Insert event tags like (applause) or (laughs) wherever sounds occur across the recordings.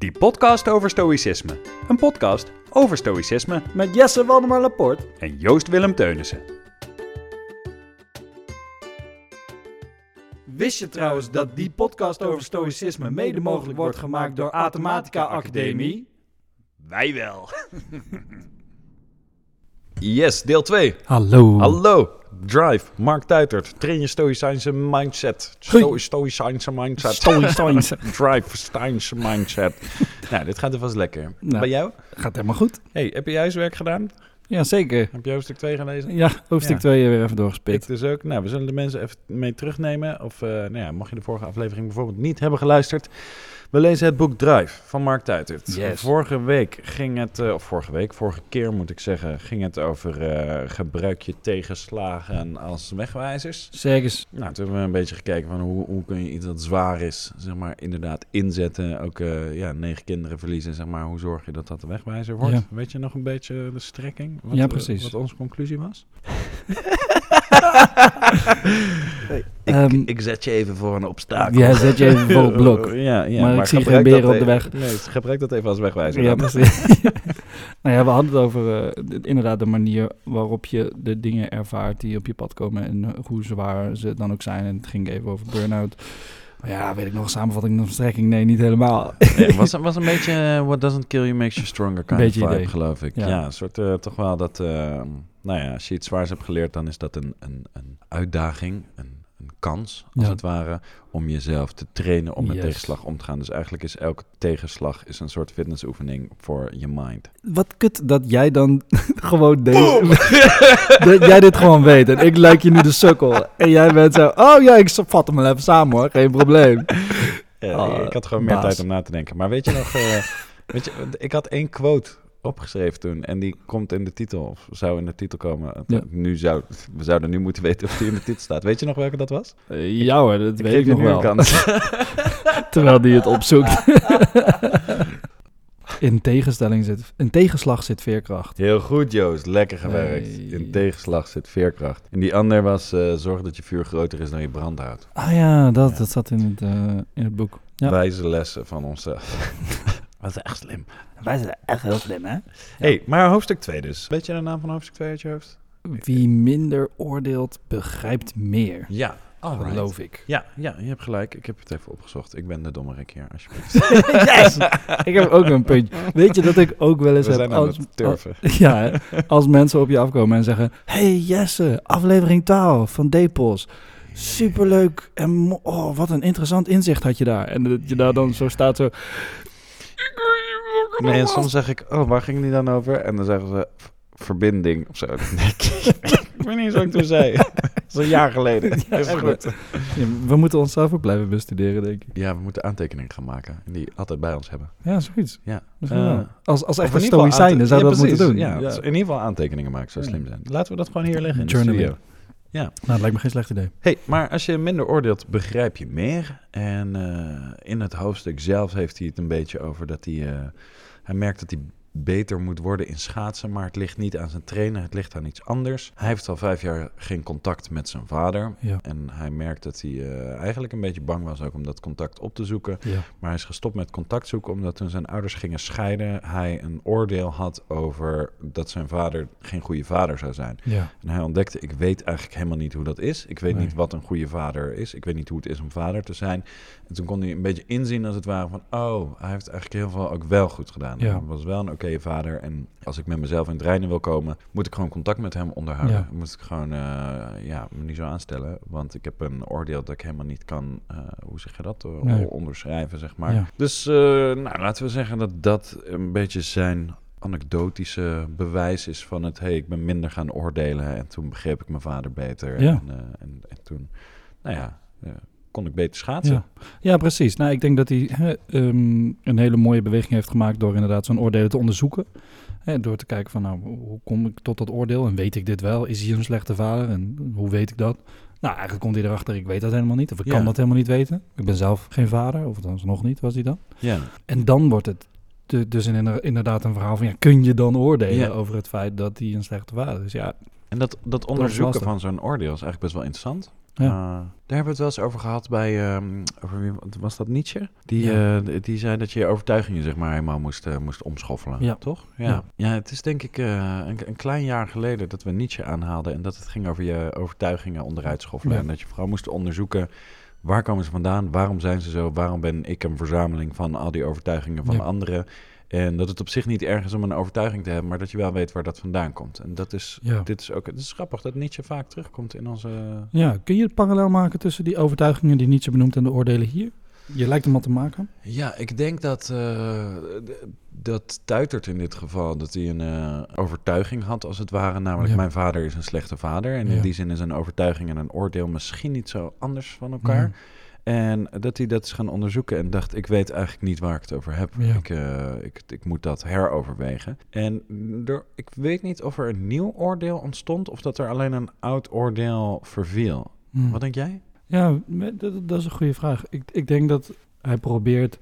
Die podcast over stoïcisme. Een podcast over stoïcisme Met Jesse Waldemar Laporte. en Joost Willem Teunissen. Wist je trouwens dat die podcast over stoïcisme mede mogelijk wordt gemaakt door Athematica Academie? Wij wel. (laughs) yes, deel 2. Hallo. Hallo. Drive, Mark Tuitert. Train je stoïcijnse mindset. Sto stoïcijnse mindset. Stoïcijnse. (laughs) Drive, stoïcijnse mindset. nou, dit gaat er vast lekker. Nou. Bij jou? Gaat helemaal goed. Hey, heb je huiswerk gedaan? Ja, zeker. Heb je hoofdstuk 2 gelezen? Ja, hoofdstuk Ja. 2 weer even Ik doorgespit. dus ook. Nou, we zullen de mensen even mee terugnemen. Of, eh, nou ja, mocht je de vorige aflevering bijvoorbeeld niet hebben geluisterd. We lezen het boek Drive van Mark Tuitert. Yes. Vorige week ging het, eh, of vorige week, vorige keer moet ik zeggen, ging het over eh, gebruik je tegenslagen als wegwijzers. Zeg eens. Nou, toen hebben we een beetje gekeken van hoe, hoe kun je iets dat zwaar is, zeg maar, inderdaad inzetten. Ook eh, ja, negen kinderen verliezen, zeg maar, hoe zorg je dat dat de wegwijzer wordt? Ja. Weet je nog een beetje de strekking? Wat, Ja, precies. wat onze conclusie was? (laughs) ik, Ehm, ik zet je even voor een obstakel. Ja, zet je even voor het (laughs) blok. ja, ja, Maar ik zie geen beren op de weg. Nee, gebruik dat even als wegwijzer. Ja, precies. (laughs) (laughs) nou ja, we hadden het over eh, inderdaad de manier waarop je de dingen ervaart die op je pad komen en eh, hoe zwaar ze dan ook zijn. En het ging even over burn-out. Ja, weet ik nog een samenvatting van strekking? Nee, niet helemaal. Nee, was, was een beetje eh, what doesn't kill you makes you stronger kind Beetje of vibe, idee. geloof ik. Ja, Ja. een soort toch wel dat, eh, nou ja, als je iets zwaars hebt geleerd, dan is dat een, een, een uitdaging, een, een kans, als Ja. het ware, om jezelf te trainen om met Yes. tegenslag om te gaan. Dus eigenlijk is elke tegenslag is een soort fitnessoefening voor je mind. Wat kut dat jij dan (laughs) gewoon (laughs) deze... (laughs) dat jij dit gewoon weet en ik lijk je nu de sukkel. En jij bent zo, oh ja, ik vat hem wel even samen hoor, geen probleem. Ja, Oh, ik had gewoon meer baas. tijd om na te denken. Maar weet je nog, eh, weet je, ik had één quote opgeschreven toen en die komt in de titel, of zou in de titel komen. Ja. Nu zou, we zouden nu moeten weten of die in de titel staat. Weet je nog welke dat was? Eh, ja hoor, dat weet ik je nog wel. kans. (laughs) (laughs) Terwijl die het opzoekt. (laughs) in, tegenstelling zit, in tegenslag zit veerkracht. Heel goed, Joost. Lekker gewerkt. Hey. In tegenslag zit veerkracht. En die ander was eh, zorg dat je vuur groter is dan je brandhout. Ah ja, dat, Ja. dat zat in het, eh, in het boek. Ja. Wijze lessen van onszelf. Wat is echt slim. Wij zijn echt heel slim, hè? hey, maar hoofdstuk 2 dus. Weet je de naam van hoofdstuk 2 uit je hoofd? Wie minder oordeelt, begrijpt meer. Ja, Geloof ik. Ja, ja, je hebt gelijk. Ik heb het even opgezocht. Ik ben de dommerik hier, alsjeblieft. (laughs) yes! Ik heb ook een puntje. Weet je dat ik ook wel eens We heb als, het turven. als- ja, als mensen op je afkomen en zeggen... Hey Jesse, aflevering 12 van Depos. Superleuk en oh, wat een interessant inzicht had je daar. En dat je daar dan zo staat zo... Nee, en soms zeg ik, oh, waar ging die dan over? En dan zeggen ze, "V- verbinding of zo. (laughs) Nee, ik weet niet eens wat ik toen zei. (laughs) Dat is een jaar geleden. Ja, is goed. Ja, we moeten onszelf ook blijven bestuderen, denk ik. Ja, we moeten aantekeningen gaan maken. En die altijd bij ons hebben. Ja, zoiets. Ja. Eh, wel. Als, als echte geval stoïcijnen zouden we Ja, dat moeten doen. Ja, dus in ieder geval aantekeningen maken zou slim zijn. Laten we dat gewoon hier liggen in de studio. Ja. Nou, dat lijkt me geen slecht idee. Hey, maar als je minder oordeelt, begrijp je meer. En eh, in het hoofdstuk zelf heeft hij het een beetje over dat hij... eh, hij merkt dat hij beter moet worden in schaatsen, maar het ligt niet aan zijn trainer, het ligt aan iets anders. Hij heeft al vijf jaar geen contact met zijn vader. Ja. En hij merkt dat hij eh, eigenlijk een beetje bang was ook om dat contact op te zoeken. Ja. Maar hij is gestopt met contact zoeken omdat toen zijn ouders gingen scheiden, hij een oordeel had over dat zijn vader geen goede vader zou zijn. Ja. En hij ontdekte, ik weet eigenlijk helemaal niet hoe dat is. Ik weet Nee. niet wat een goede vader is. Ik weet niet hoe het is om vader te zijn. En toen kon hij een beetje inzien als het ware van... oh, hij heeft eigenlijk heel veel ook wel goed gedaan. Ja. Hij was wel een oké vader. En als ik met mezelf in het reinen wil komen... moet ik gewoon contact met hem onderhouden. Ja. Moet ik gewoon eh, ja, me niet zo aanstellen. Want ik heb een oordeel dat ik helemaal niet kan... eh, hoe zeg je dat? Eh, Nee. onderschrijven, zeg maar. Ja. Dus nou, laten we zeggen dat dat een beetje zijn anekdotische bewijs is van het... hey, ik ben minder gaan oordelen en toen begreep ik mijn vader beter. Ja. En, en, en toen, nou ja, kon ik beter schaatsen. Ja. ja, precies. Nou, ik denk dat hij hè, ehm, een hele mooie beweging heeft gemaakt door inderdaad zo'n oordelen te onderzoeken. Hè, door te kijken van, nou, hoe kom ik tot dat oordeel? En weet ik dit wel? Is hij een slechte vader? En hoe weet ik dat? Nou, eigenlijk komt hij erachter, ik weet dat helemaal niet. Of ik Ja. kan dat helemaal niet weten. Ik ben zelf geen vader, of dan nog niet, was hij dan. Ja. En dan wordt het de- dus in- inderdaad een verhaal van, ja, kun je dan oordelen Ja. over het feit dat hij een slechte vader is? Ja, En dat, dat onderzoeken van zo'n oordeel is eigenlijk best wel interessant. Ja. Eh, daar hebben we het wel eens over gehad bij, ehm, over wie was dat Nietzsche? Die, Ja. eh, die zei dat je je overtuigingen zeg maar helemaal moest, eh, moest omschoffelen, Ja. toch? Ja. Ja. het is denk ik een, een klein jaar geleden dat we Nietzsche aanhaalden en dat het ging over je overtuigingen onderuit schoffelen. En dat je vooral moest onderzoeken, waar komen ze vandaan? Waarom zijn ze zo? Waarom ben ik een verzameling van al die overtuigingen van anderen? En dat het op zich niet erg is om een overtuiging te hebben, maar dat je wel weet waar dat vandaan komt. En dat is, Ja. dit is ook, het is grappig dat Nietzsche vaak terugkomt in onze... Ja, kun je het parallel maken tussen die overtuigingen die Nietzsche benoemt en de oordelen hier? Je lijkt hem al te maken. Ja, ik denk dat, eh, dat Tuitert in dit geval, dat hij een eh, overtuiging had als het ware. Namelijk, Ja. mijn vader is een slechte vader. En in Ja. die zin is een overtuiging en een oordeel misschien niet zo anders van elkaar. En dat hij dat is gaan onderzoeken en dacht, ik weet eigenlijk niet waar ik het over heb. Ja. Ik, eh, ik, ik moet dat heroverwegen. En er, ik weet niet of er een nieuw oordeel ontstond of dat er alleen een oud oordeel verviel. Hm. Wat denk jij? Ja, dat, dat is een goede vraag. Ik, ik denk dat hij probeert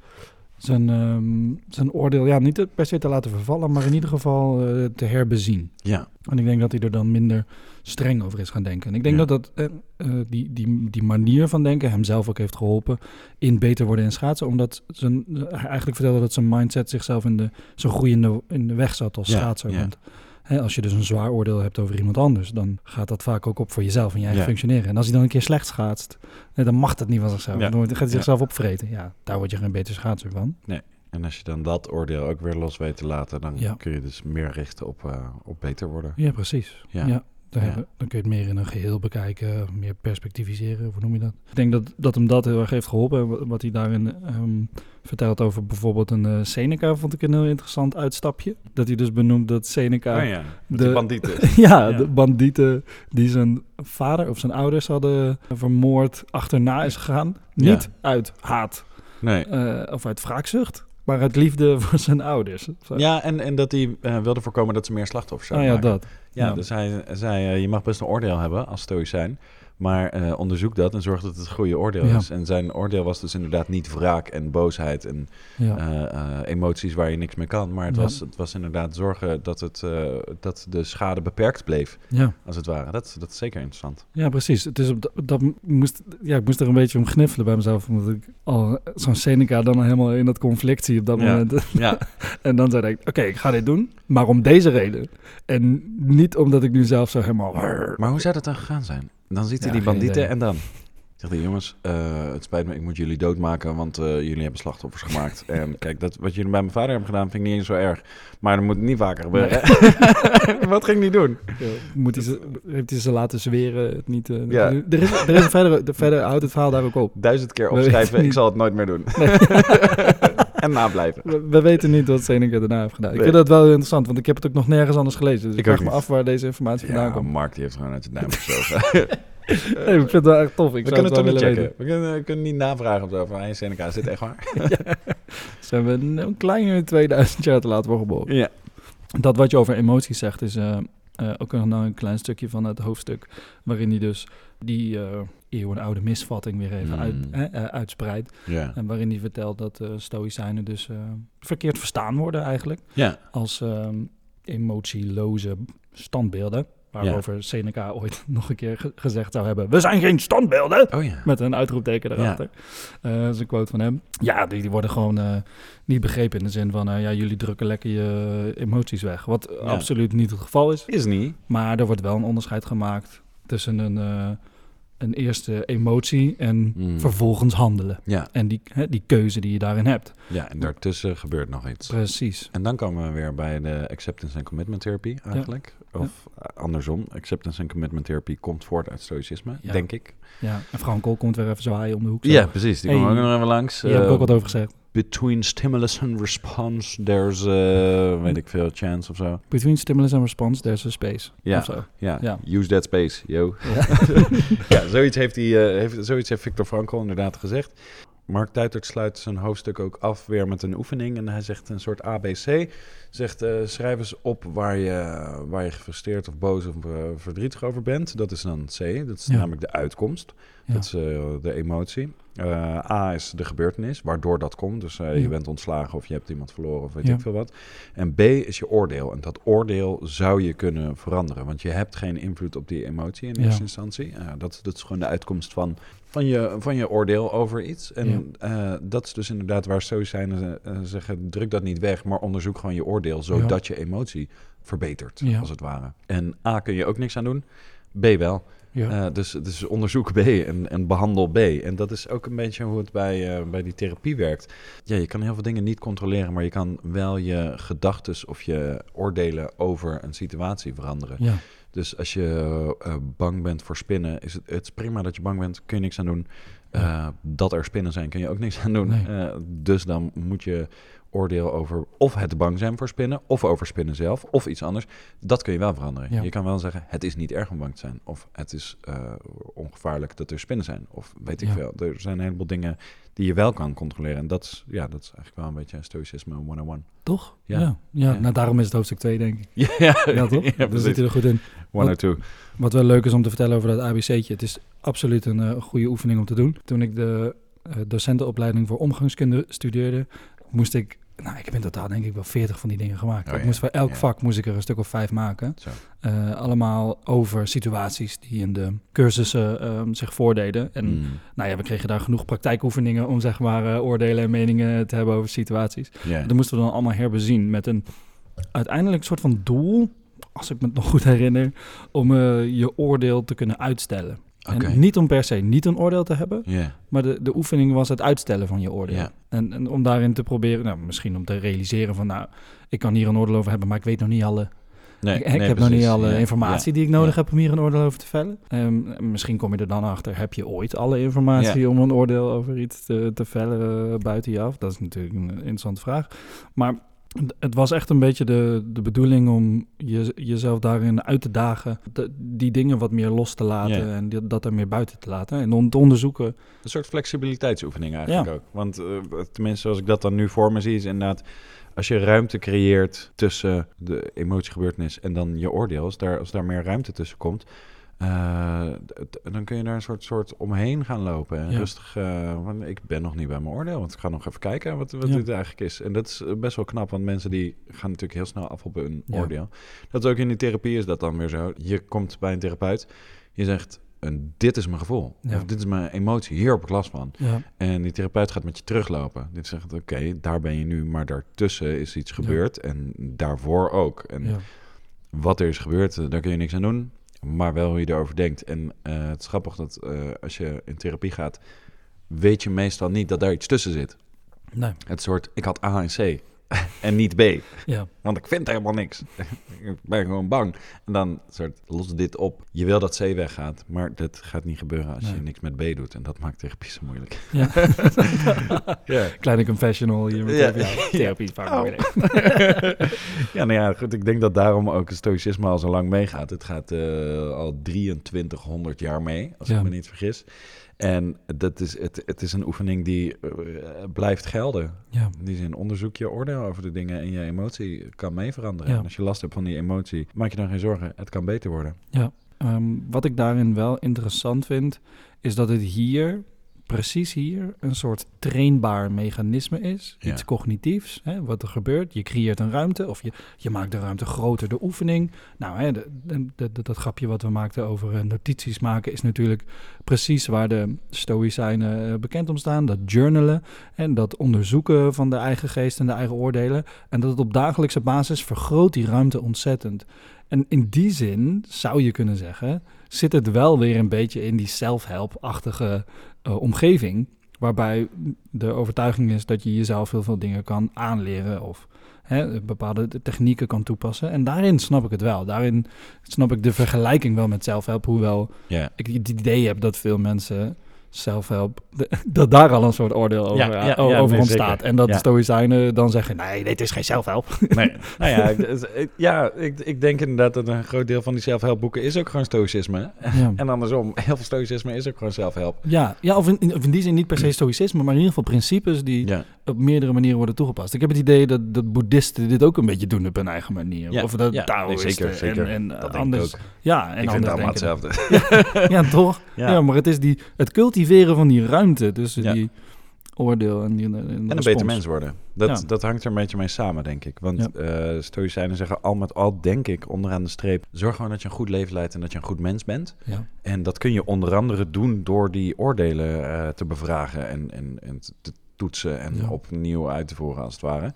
zijn, zijn oordeel ja, niet per se te laten vervallen, maar in ieder geval eh, te herbezien. Ja, En ik denk dat hij er dan minder streng over is gaan denken. En ik denk Ja. dat, dat eh, eh, die, die, die manier van denken hem zelf ook heeft geholpen in beter worden in schaatsen. Omdat zijn, hij eigenlijk vertelde dat zijn mindset zichzelf in de, zo groei in de, in de weg zat als Ja, schaatser. ja. Hè, als je dus een zwaar oordeel hebt over iemand anders, dan gaat dat vaak ook op voor jezelf en je eigen Ja. functioneren. En als hij dan een keer slecht schaatst, dan mag dat niet van zichzelf. Ja. Dan gaat hij zichzelf opvreten. Ja, daar word je geen beter schaatser van. En als je dan dat oordeel ook weer los weet te laten, dan kun je dus meer richten op, eh, op beter worden. Ja, Ja. precies. Ja. Dan, Ja. dan kun je het meer in een geheel bekijken, meer perspectiviseren, hoe noem je dat? Ik denk dat, dat hem dat heel erg heeft geholpen. En wa- Wat hij daarin ehm, vertelt over bijvoorbeeld een eh, Seneca, vond ik een heel interessant uitstapje. Dat hij dus benoemt dat Seneca... Oh ja, de- die bandieten. (laughs) ja, Ja. de bandieten die zijn vader of zijn ouders hadden vermoord achterna is gegaan. Niet uit haat Nee. eh, of uit wraakzucht, maar uit liefde (laughs) voor zijn ouders. Zo. Ja, en, en dat hij eh, wilde voorkomen dat ze meer slachtoffers oh zouden ja, maken. dat. Ja, Ja. dus hij zei, eh, je mag best een oordeel hebben als stoïcijn, maar eh, onderzoek dat en zorg dat het een goede oordeel Ja. is. En zijn oordeel was dus inderdaad niet wraak en boosheid en Ja. eh, eh, emoties waar je niks mee kan, maar het, Ja. was, het was inderdaad zorgen dat, het, dat de schade beperkt bleef, ja. als het ware. Dat, dat is zeker interessant. Ja, precies. Het is op dat, dat moest, ja, ik moest er een beetje om gniffelen bij mezelf. Omdat ik al zo'n Seneca dan helemaal in dat conflict zie op dat moment. (laughs) Ja, (laughs) En dan zei ik, oké, ik ga dit doen. Maar om deze reden. En niet omdat ik nu zelf zo helemaal... maar hoe zou dat dan gegaan zijn? Dan ziet hij Ja, die bandieten idee. en dan... Zegt hij, jongens, eh, het spijt me, ik moet jullie doodmaken, want eh, jullie hebben slachtoffers gemaakt. (laughs) en kijk, dat, wat jullie bij mijn vader hebben gedaan, vind ik niet eens zo erg. Maar dat moet niet vaker gebeuren. (laughs) wat ging hij doen? Ja, moet hij ze, heeft hij ze laten zweren? Het niet, eh, Ja. Er is, er is een verder, de, verder houdt het verhaal daar ook op. Duizend keer opschrijven, ik zal het nooit meer doen. (laughs) (laughs) en nablijven. We, we weten niet wat Seneca daarna heeft gedaan. Ik Nee. vind dat wel interessant, want ik heb het ook nog nergens anders gelezen. Dus ik, Ik vraag me af waar deze informatie vandaan Ja, komt. Mark die heeft gewoon uit zijn duim (laughs) gezogen. Nee, ik vind het wel echt tof. Ik we kunnen het toch niet checken. We kunnen, we kunnen niet navragen of zo. Van, hey, Seneca, is dit echt waar? (laughs) Zijn we een, een kleine 2000 jaar te laat voor geboren. ja. Dat wat je over emoties zegt is eh, eh, ook nog een klein stukje van het hoofdstuk... waarin hij dus die eh eeuwenoude misvatting weer even Mm. uit, eh, uitspreidt. En waarin hij vertelt dat eh stoïcijnen dus eh, verkeerd verstaan worden eigenlijk... ja. als ehm, emotieloze standbeelden. Waarover Seneca ooit (laughs) nog een keer ge- gezegd zou hebben... We zijn geen standbeelden! Oh ja. Met een uitroepteken erachter. Dat is een quote van hem. Ja, die, die worden gewoon niet begrepen in de zin van... ja, jullie drukken lekker je emoties weg. Wat absoluut niet het geval is. Is niet. Maar er wordt wel een onderscheid gemaakt tussen een, een eerste emotie en Mm. vervolgens handelen. Ja. En die, hè, die keuze die je daarin hebt. ja, en daartussen gebeurt nog iets. Precies. En dan komen we weer bij de acceptance en commitment therapie eigenlijk. Of eh, andersom, acceptance en commitment therapie komt voort uit stoïcisme, denk ik. Ja, en Frankel komt weer even zwaaien om de hoek. zo. Ja, precies. Die Hey. komen ook nog even langs. Hier heb ik Eh, ook wat over gezegd. Between stimulus and response, there's, uh, weet ik veel, chance of zo. Between stimulus and response, there's a space. Ja. Use that space, yo. Ja. (laughs) ja, zoiets heeft, hij, eh, heeft, zoiets heeft Victor Frankl inderdaad gezegd. Mark Tuitert sluit zijn hoofdstuk ook af weer met een oefening. En hij zegt een soort ABC. Zegt, eh, schrijf eens op waar je, waar je gefrustreerd of boos of eh, verdrietig over bent. Dat is dan C. Dat is Ja. namelijk de uitkomst. Ja. Dat is eh, de emotie. A is de gebeurtenis, waardoor dat komt. Dus Ja. je bent ontslagen of je hebt iemand verloren of weet ik veel wat. En B is je oordeel. En dat oordeel zou je kunnen veranderen. Want je hebt geen invloed op die emotie in eerste instantie. Dat, dat is gewoon de uitkomst van, van, je, van je oordeel over iets. En eh, dat is dus inderdaad waar Stoïcijnen eh, zeggen, druk dat niet weg, maar onderzoek gewoon je oordeel, zodat je emotie verbetert, Ja. als het ware. En A kun je ook niks aan doen, B wel. Eh, dus, dus onderzoek B en, en behandel B. En dat is ook een beetje hoe het bij, eh, bij die therapie werkt. Ja, je kan heel veel dingen niet controleren, maar je kan wel je gedachten of je oordelen over een situatie veranderen. Dus als je eh, bang bent voor spinnen, is het, het is prima dat je bang bent, kun je niks aan doen. Eh, dat er spinnen zijn, kun je ook niks aan doen. Nee. Eh, dus dan moet je oordeel over of het bang zijn voor spinnen, of over spinnen zelf, of iets anders. Dat kun je wel veranderen. Ja. Je kan wel zeggen, het is niet erg om bang te zijn. Of het is eh, ongevaarlijk dat er spinnen zijn. Of weet ik Ja. veel. Er zijn een heleboel dingen die je wel kan controleren. En dat is, ja, dat is eigenlijk wel een beetje stoïcisme 101. Toch? Ja. Ja. Ja, Ja. nou daarom is het hoofdstuk 2, denk ik. (laughs) Ja, ja, toch? (laughs) Ja, zit er goed in. 102. Wat wel leuk is om te vertellen over dat ABC'tje. Het is absoluut een eh, goede oefening om te doen. Toen ik de eh, docentenopleiding voor omgangskunde studeerde, moest ik... Nou, ik heb in totaal denk ik wel 40 van die dingen gemaakt. Oh, ja. moest voor elk Ja. vak moest ik er een stuk of vijf maken. Zo. Eh, allemaal over situaties die in de cursussen ehm, zich voordeden. En Mm. nou ja, we kregen daar genoeg praktijkoefeningen om zeg maar eh, oordelen en meningen te hebben over situaties. Ja. Dat moesten we dan allemaal herbezien met een uiteindelijk soort van doel, als ik me het nog goed herinner, om eh, je oordeel te kunnen uitstellen. En niet om per se niet een oordeel te hebben, maar de, de oefening was het uitstellen van je oordeel. En, en om daarin te proberen, nou, misschien om te realiseren van, nou, ik kan hier een oordeel over hebben, maar ik weet nog niet alle, Nee, ik, ik nee, heb nog niet alle informatie die ik nodig heb om hier een oordeel over te vellen. Ehm, misschien kom je er dan achter, heb je ooit alle informatie om een oordeel over iets te, te vellen eh, buiten je af? Dat is natuurlijk een interessante vraag. Maar het was echt een beetje de, de bedoeling om je, jezelf daarin uit te dagen, de- die dingen wat meer los te laten en die- dat er meer buiten te laten. En om te onderzoeken, Een soort flexibiliteitsoefening eigenlijk ook. Want eh, tenminste, zoals ik dat dan nu voor me zie, is inderdaad... Als je ruimte creëert tussen de emotiegebeurtenis en dan je oordeel, als daar, als daar meer ruimte tussen komt, d- dan kun je daar een soort, soort omheen gaan lopen. En Ja. rustig, eh, want ik ben nog niet bij mijn oordeel, want ik ga nog even kijken wat, wat Ja. dit eigenlijk is. En dat is eh, best wel knap, want mensen die gaan natuurlijk heel snel af op hun Ja. oordeel. Dat is ook in die therapie is dat dan weer zo. Je komt bij een therapeut, je zegt, en dit is mijn gevoel, Ja. of dit is mijn emotie, hier heb ik last van. ja, En die therapeut gaat met je teruglopen. Dit zegt, oké, daar ben je nu, maar daartussen is iets gebeurd. En daarvoor ook. En wat er is gebeurd, daar kun je niks aan doen. Maar wel hoe je erover denkt. En eh, het is grappig dat eh, als je in therapie gaat... weet je meestal niet dat daar iets tussen zit. nee, Het soort, ik had A en C en niet B. ja, Want ik vind helemaal niks. ik ben gewoon bang. En dan soort, los dit op. Je wil dat C weggaat, maar dat gaat niet gebeuren als je niks met B doet. En dat maakt therapie zo moeilijk. ja. (laughs) Ja. Kleine confessional hier met Ja. ja. therapie. Oh. moeilijk. (laughs) ja, nou ja, goed. Ik denk dat daarom ook het stoïcisme al zo lang meegaat. Het gaat eh, al 2300 jaar mee, als Ja. ik me niet vergis. En dat is, het, het is een oefening die eh, blijft gelden. Ja, In die zin, onderzoek je oordeel over de dingen en je emotie kan mee veranderen. Ja. En als je last hebt van die emotie, maak je dan geen zorgen. Het kan beter worden. Ehm, wat ik daarin wel interessant vind, is dat het hier, precies hier, een soort trainbaar mechanisme is. Ja. Iets cognitiefs, hè, wat er gebeurt. Je creëert een ruimte of je, je maakt de ruimte groter, de oefening. Nou, hè, de, de- de- dat grapje wat we maakten over eh, notities maken is natuurlijk precies waar de Stoïcijnen eh, bekend om staan. Dat journalen en dat onderzoeken van de eigen geest en de eigen oordelen. En dat het op dagelijkse basis vergroot die ruimte ontzettend. En in die zin zou je kunnen zeggen, zit het wel weer een beetje in die self-help-achtige eh, omgeving. Waarbij de overtuiging is dat je jezelf heel veel dingen kan aanleren of hè, bepaalde technieken kan toepassen. En daarin snap ik het wel. Daarin snap ik de vergelijking wel met self-help. Hoewel ik het idee heb dat veel mensen self-help, (laughs) dat daar al een soort oordeel over, Ja, over nee, ontstaat. zeker. En dat stoïcijnen dan zeggen, nee, dit is geen self-help. nee, (laughs) nou ja, ik- ja ik, ik denk inderdaad dat een groot deel van die zelfhelpboeken is ook gewoon stoïcisme. (laughs) En andersom, heel veel stoïcisme is ook gewoon zelfhelp. Ja, ja of, in, of in die zin niet per se stoïcisme, maar in ieder geval principes die op meerdere manieren worden toegepast. Ik heb het idee dat, dat boeddhisten dit ook een beetje doen op hun eigen manier. Ja, of dat Taoïsten zeker, zeker. en, en dat denk anders. Ja, en ik vind het allemaal hetzelfde. Ja, toch? Ja. Maar het is die, het cultiveren van die ruimte tussen Ja. die oordeel en die en, En een beter mens worden. Dat, Ja. dat hangt er een beetje mee samen, denk ik. Want eh stoïcijnen zeggen al met al, denk ik, onderaan de streep... zorg gewoon dat je een goed leven leidt en dat je een goed mens bent. Ja. En dat kun je onder andere doen door die oordelen eh, te bevragen... en, en, en te toetsen en Ja. opnieuw uit te voeren, als het ware.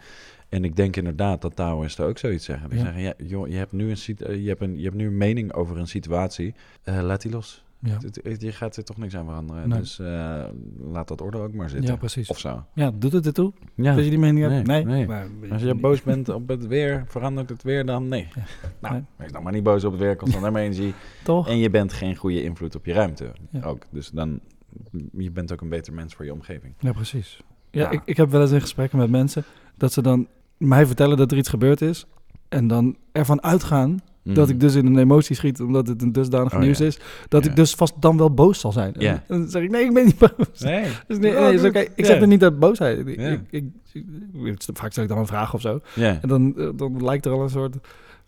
En ik denk inderdaad dat Taoïsten ook zoiets zeggen. Die Ja. zeggen, ja, joh, je, hebt nu een, eh, je, hebt een, je hebt nu een mening over een situatie. Eh, laat die los. Ja. Het- het- Je gaat er toch niks aan veranderen. Nee. Dus eh, laat dat orde ook maar zitten. ja, precies. Of zo. Ja, doet het ertoe? Ja. Dat je die mening hebt? Nee, Nee. nee. Maar- Als je boos bent op het weer, verandert het weer dan? Nee. Ja. Nou, Nee. wees nou maar niet boos op het weer, kost dan maar energie. (laughs) Toch? En je bent geen goede invloed op je ruimte ook. Dus dan, je bent ook een beter mens voor je omgeving. Ja, precies. Ja, Ja. Ik, ik heb wel eens in gesprekken met mensen dat ze dan mij vertellen dat er iets gebeurd is. En dan ervan uitgaan dat ik dus in een emotie schiet omdat het een dusdanig Oh, nieuws ja. is. Dat Ja. ik dus vast dan wel boos zal zijn. En- Ja. En dan zeg ik, nee, ik ben niet boos. Nee. (laughs) Dus nee, Oh, nee, is oké. Ik Ja. zeg er niet uit boosheid. Ik, Ja. ik, ik, ik- vaak stel ik dan een vraag of zo. Ja. En dan, eh, dan lijkt er al een soort,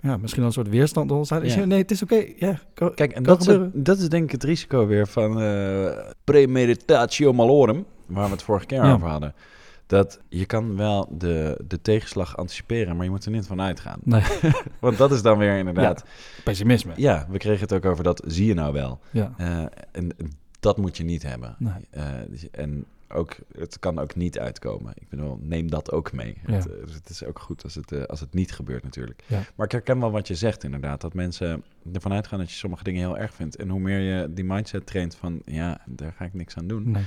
ja, misschien al een soort weerstand te ontstaan. Ik Ja. nee, het is oké. Ja, kan- Kijk, en dat is, het- dat is denk ik het risico weer van eh premeditatio malorum, waar we het vorige keer Ja. over hadden. Dat je kan wel de, de tegenslag anticiperen, maar je moet er niet van uitgaan. Nee, (laughs) Want dat is dan weer inderdaad... pessimisme. Ja, we kregen het ook over dat zie je nou wel. Ja. Eh, en dat moet je niet hebben. Nee. Eh, en ook, het kan ook niet uitkomen. Ik bedoel, neem dat ook mee. Ja. Het, eh, het is ook goed als het, als het niet gebeurt natuurlijk. Ja. Maar ik herken wel wat je zegt inderdaad. Dat mensen ervan uitgaan dat je sommige dingen heel erg vindt. En hoe meer je die mindset traint van, ja, daar ga ik niks aan doen. Nee.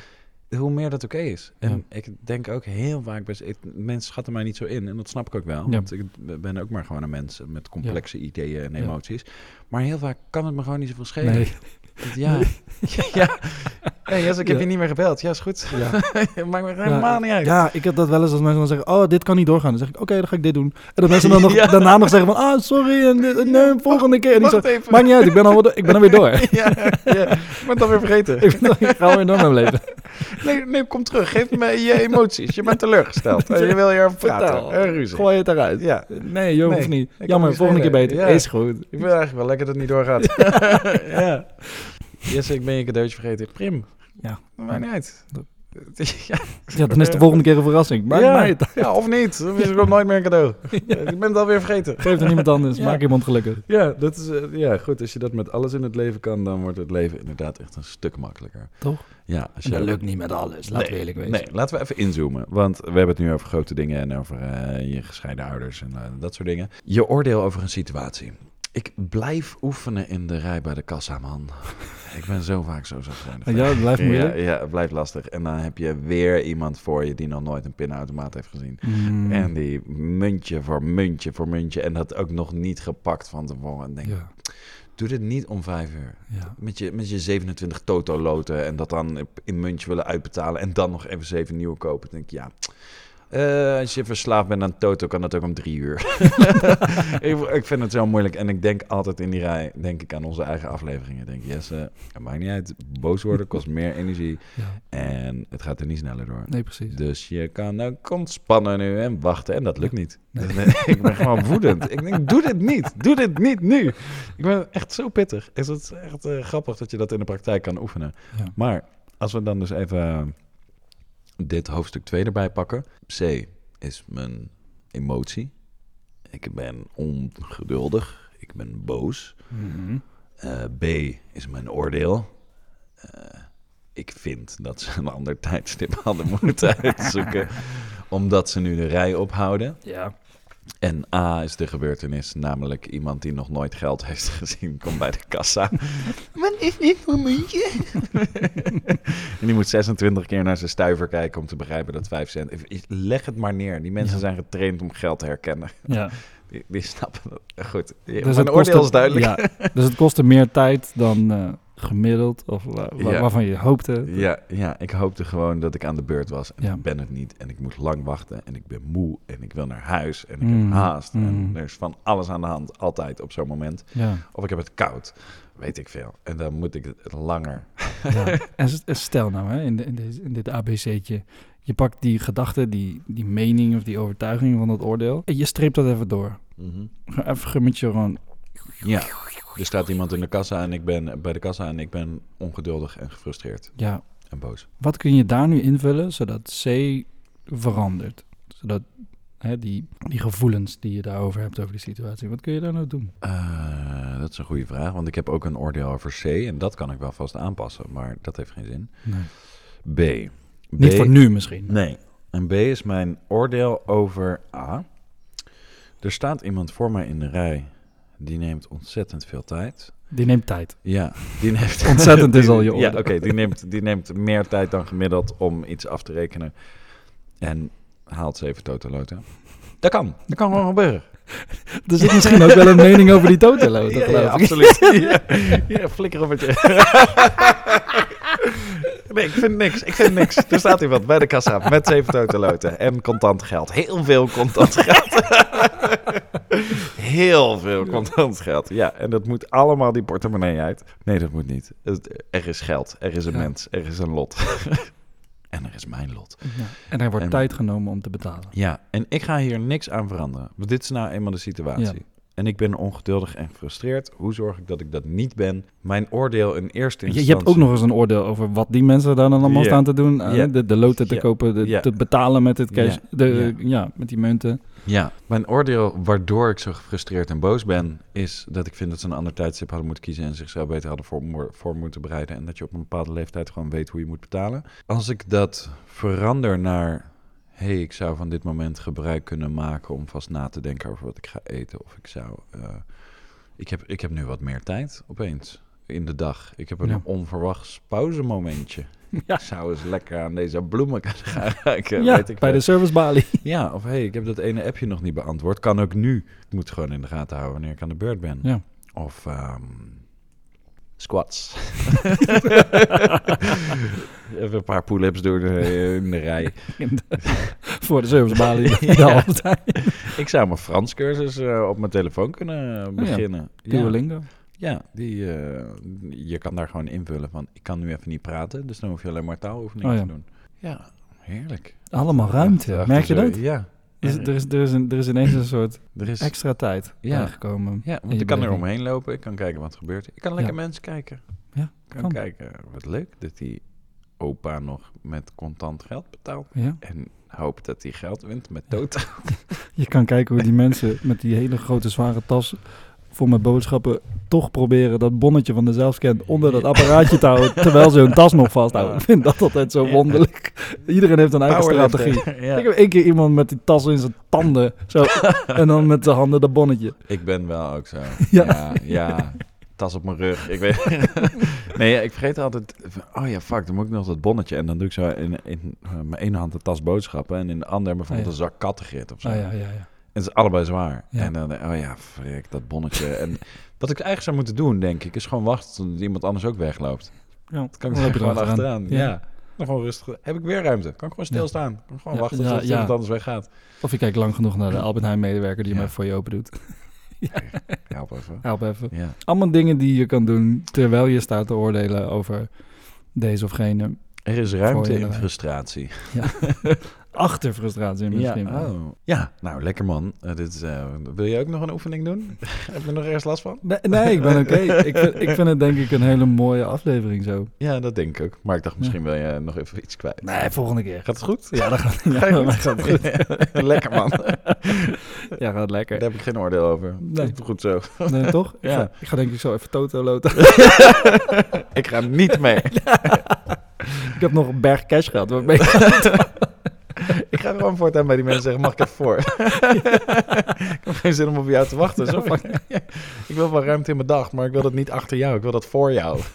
Hoe meer dat oké is. En Ja. ik denk ook heel vaak, best, ik- mensen schatten mij niet zo in. En dat snap ik ook wel. Ja. Want ik ben ook maar gewoon een mens met complexe ideeën en emoties. Maar heel vaak kan het me gewoon niet zoveel schelen. Nee. (laughs) Ja. ja. Hey, Jess, ik heb Ja. je niet meer gebeld. Ja, is goed. Ja. (laughs) Maakt me helemaal niet uit. Ja, ik heb dat wel eens als mensen dan zeggen, oh, dit kan niet doorgaan. Dan zeg ik, oké, dan ga ik dit doen. En dan mensen dan (laughs) nog, daarna nog zeggen van, ah, sorry, en nee, volgende keer. En ik zeg, maakt niet uit, ik ben, al, ik ben alweer door. (laughs) ja, ja. Ik ben het alweer vergeten. ik, ben, ik ga weer door mijn leven. Nee, nee, kom terug. Geef me je emoties. Je bent teleurgesteld. Je wil hierover praten. Eh, ruzie. Gooi het eruit. Ja. Nee, joh, Nee, hoeft niet. Jammer, volgende keer beter. Is goed. Ik vind eigenlijk wel lekker dat het niet doorgaat. ja. Jesse, ik ben je cadeautje vergeten. Prim. Ja. Maakt niet uit. (laughs) Ja, Ja, dan is de volgende keer een verrassing. Maakt ja. mij het. ja, of niet. Dan is het nooit meer een cadeau. (laughs) Ik ben het alweer vergeten. Geef er niemand anders. Ja. Maak iemand gelukkig. Ja, dat is, eh, ja, goed. Als je dat met alles in het leven kan, dan wordt het leven inderdaad echt een stuk makkelijker. Toch? Ja, als je Dat lukt niet met alles. Laten we eerlijk wezen. Nee, laten we even inzoomen. Want we hebben het nu over grote dingen en over eh, je gescheiden ouders en eh, dat soort dingen. Je oordeel over een situatie. Ik blijf oefenen in de rij bij de kassa, man. Ik ben zo vaak zo zagrijnig. Ja, het blijft moeilijk. Ja, ja, het blijft lastig. En dan heb je weer iemand voor je die nog nooit een pinautomaat heeft gezien. Mm. En die muntje voor muntje voor muntje. En dat ook nog niet gepakt van tevoren. En denk, ja, doe dit niet om vijf uur. ja. Met je, met je 27 Toto-loten en dat dan in muntje willen uitbetalen en dan nog even zeven nieuwe kopen. Dan denk ik, ja, eh, als je verslaafd bent aan Toto, kan dat ook om drie uur. (laughs) ik, ik vind het zo moeilijk en ik denk altijd in die rij, denk ik aan onze eigen afleveringen. Denk yes, eh, het maakt niet uit, boos worden kost meer energie ja. en het gaat er niet sneller door. Nee, precies. Dus je kan ook ontspannen nu en wachten. En dat lukt niet. Nee. ik ben gewoon woedend. Ik denk, doe dit niet. Doe dit niet nu. Ik ben echt zo pittig. Is het echt eh, grappig dat je dat in de praktijk kan oefenen. Ja. Maar als we dan dus even dit hoofdstuk 2 erbij pakken. C is mijn emotie. Ik ben ongeduldig. Ik ben boos. Mhm. Eh, B is mijn oordeel. Eh, ik vind dat ze een ander (laughs) tijdstip hadden moeten (laughs) uitzoeken. omdat ze nu de rij ophouden. Ja. En A is de gebeurtenis, namelijk iemand die nog nooit geld heeft (laughs) gezien, komt bij de kassa. (laughs) Wat is dit voor muntje? (laughs) en die moet 26 keer naar zijn stuiver kijken om te begrijpen dat 5 cent... Leg het maar neer. Die mensen Ja. zijn getraind om geld te herkennen. ja. Die, die snappen dat. Goed, Dus mijn het oordeel kostte- is duidelijk. Ja, dus het kostte meer tijd dan eh, gemiddeld, of Ja. waarvan je hoopte. Ja, ja, ik hoopte gewoon dat ik aan de beurt was. En Ja. ik ben het niet. En ik moet lang wachten. En ik ben moe. En ik wil naar huis. En ik Mm, heb haast. En mm. er is van alles aan de hand. Altijd op zo'n moment. Ja, Of ik heb het koud. Weet ik veel. En dan moet ik het langer. ja. (laughs) En stel nou, hè, in, de, in, deze, in dit ABC'tje, je pakt die gedachte, die, die mening of die overtuiging van dat oordeel, en je streept dat even door. Gewoon Even met je gewoon, Ja. Er staat iemand in de kassa en ik ben bij de kassa en ik ben ongeduldig en gefrustreerd. ja. En boos. Wat kun je daar nu invullen zodat C verandert? Zodat hè, die, die gevoelens die je daarover hebt over die situatie, wat kun je daar nou doen? Eh, dat is een goede vraag, want ik heb ook een oordeel over C en dat kan ik wel vast aanpassen, maar dat heeft geen zin. Nee. B. Niet voor nu misschien. Nee. En B is mijn oordeel over A. Er staat iemand voor mij in de rij. Die neemt ontzettend veel tijd. Die neemt tijd. Ja, die neemt... (laughs) Ontzettend is die- al je (laughs) Ja, oordeel. oké. die, neemt, die neemt meer tijd dan gemiddeld om iets af te rekenen. En haalt zeven totaloten. Dat kan. Dat kan gewoon gebeuren. (laughs) Er zit misschien ook wel een mening over die totalo. Ja, ja, absoluut. ja, ja, flikker op het je. Nee, ik vind niks. Ik vind niks. Er staat iemand bij de kassa met zeven totaloten en contant geld. Heel veel contant geld. Heel veel contant geld. Ja, en dat moet allemaal die portemonnee uit. Nee, dat moet niet. Er is geld. Er is een Ja. mens. Er is een lot. (laughs) en er is mijn lot. Ja. En er wordt En- tijd genomen om te betalen. Ja, en ik ga hier niks aan veranderen. Want dit is nou eenmaal de situatie. Ja. En ik ben ongeduldig en gefrustreerd. Hoe zorg ik dat ik dat niet ben? Mijn oordeel in eerste instantie... je hebt ook nog eens een oordeel over wat die mensen daar dan allemaal staan te doen. eh. De, de loten te kopen, de, te betalen met het cash. Ja. De, ja. met die munten. Ja, mijn oordeel waardoor ik zo gefrustreerd en boos ben... is dat ik vind dat ze een ander tijdstip hadden moeten kiezen... en zichzelf beter hadden voor, voor moeten bereiden... en dat je op een bepaalde leeftijd gewoon weet hoe je moet betalen. Als ik dat verander naar... hey, ik zou van dit moment gebruik kunnen maken... om vast na te denken over wat ik ga eten... of ik zou... eh, ik, heb, ik heb nu wat meer tijd opeens in de dag. Ik heb een Ja. onverwachts pauzemomentje. (laughs) Ja. Ik zou eens lekker aan deze bloemen gaan (laughs) ruiken. ja, weet ik bij de servicebalie. (laughs) Ja, of hey, ik heb dat ene appje nog niet beantwoord. Kan ook nu. Ik moet gewoon in de gaten houden wanneer ik aan de beurt ben. Ja. Of ehm, squats. (laughs) Even een paar pull-ups doen eh, in de rij. (laughs) Voor de servicebalie. (laughs) Ja. De. Ik zou mijn Frans cursus eh, op mijn telefoon kunnen Oh beginnen. ja. Duolingo. Ja, die, eh, je kan daar gewoon invullen van... ik kan nu even niet praten, dus dan hoef je alleen maar taaloefeningen Oh ja. te doen. Ja, heerlijk. Allemaal ruimte. Merk je dat? Ja. Er, is, er, is een, er is ineens een soort Er is extra tijd Ja. bijgekomen. Ja, want je ik kan er omheen lopen. Ik kan kijken wat er gebeurt. Ik kan lekker Ja. mensen kijken. Ja, Ik kan kan. kijken. Wat leuk dat die opa nog met contant geld betaalt. Ja. En hoop dat hij geld wint met Toto. (laughs) Je kan kijken hoe die mensen met die hele grote zware tas voor mijn boodschappen toch proberen dat bonnetje van de zelfscan onder dat apparaatje te houden, terwijl ze hun tas nog vasthouden. Ik vind dat altijd zo wonderlijk. Iedereen heeft een eigen strategie. Ik heb één keer iemand met die tas in zijn tanden, zo, (laughs) en dan met zijn handen dat bonnetje. Ik ben wel ook zo. (laughs) Ja. Ja. Tas op mijn rug. Ik weet. (laughs) nee, ik vergeet altijd. Oh ja, fuck, dan moet ik nog dat bonnetje. En dan doe ik zo in, in eh, mijn ene hand de tas boodschappen. En in de andere bijvoorbeeld Oh ja. een zak kattengrit of zo. Ah ja, ja, ja. En het is allebei zwaar. Ja. En dan, oh ja, frik, dat bonnetje. (laughs) en wat ik eigenlijk zou moeten doen, denk ik, is gewoon wachten tot iemand anders ook wegloopt. ja. Dan kan ik Dan (laughs) gewoon er achteraan. Ja. Ja. Dan gewoon rustig. Heb ik weer ruimte? Kan ik gewoon stilstaan? Kan ik gewoon Ja, wachten ja, tot ja. iemand anders weggaat? Of je kijkt lang genoeg naar de Albert Heijn medewerker die hem Ja. even voor je open doet. (laughs) Help even. Help even. Ja. Allemaal dingen die je kan doen terwijl je staat te oordelen over deze of gene. Er is ruimte in frustratie. Achter frustratie misschien. wel. oh. ja, nou lekker man. Eh, dit is, eh, wil je ook nog een oefening doen? (laughs) Heb je nog ergens last van? Nee, nee, ik ben oké. (laughs) ik, vind, ik vind het denk ik een hele mooie aflevering zo. Ja, dat denk ik ook. Maar ik dacht, misschien wil je nog even iets kwijt. Nee, volgende keer. Gaat het goed? Ja, dat gaat, (laughs) ja, goed? gaat goed. lekker man. Ja, gaat lekker. Daar heb ik geen oordeel over. Nee. Goed zo. Nee, toch? Ik, Ja. ga, ik ga denk ik zo even Toto loten. ik ga niet mee. ik heb nog een berg cash gehad. Ik ga gewoon voortaan bij die mensen zeggen, mag ik even voor? (laughs) ik heb geen zin om op jou te wachten. Zo van, (laughs) ik wil wel ruimte in mijn dag, maar ik wil dat niet achter jou. Ik wil dat voor jou. (laughs)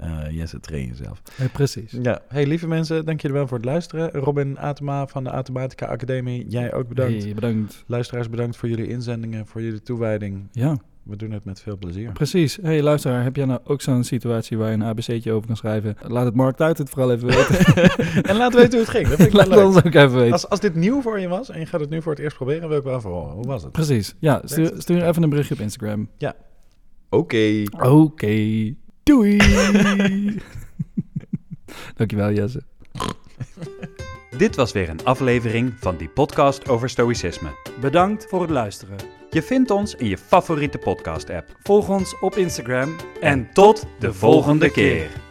Eh Jesse, train jezelf. Nee, precies. Ja, hey lieve mensen, dank jullie wel voor het luisteren. Robin Atema van de Automatica Academie, jij ook bedankt. Hey, bedankt. Luisteraars, bedankt voor jullie inzendingen, voor jullie toewijding. Ja, We doen het met veel plezier. precies. hey, luisteraar, heb jij nou ook zo'n situatie waar je een ABC'tje over kan schrijven? Laat het Markt uit het vooral even weten. (laughs) en laat weten hoe het ging. Dat vind ik wel (laughs) Laat leuk. ons ook even weten. Als, als dit nieuw voor je was en je gaat het nu voor het eerst proberen, wil ik wel even horen. Hoe was het? Precies. Ja, stuur, stuur even een berichtje op Instagram. Oké. Oké. Doei. (laughs) Dankjewel, Jesse. Dit was weer een aflevering van die podcast over stoïcisme. Bedankt voor het luisteren. Je vindt ons in je favoriete podcast-app. Volg ons op Instagram En tot de volgende keer.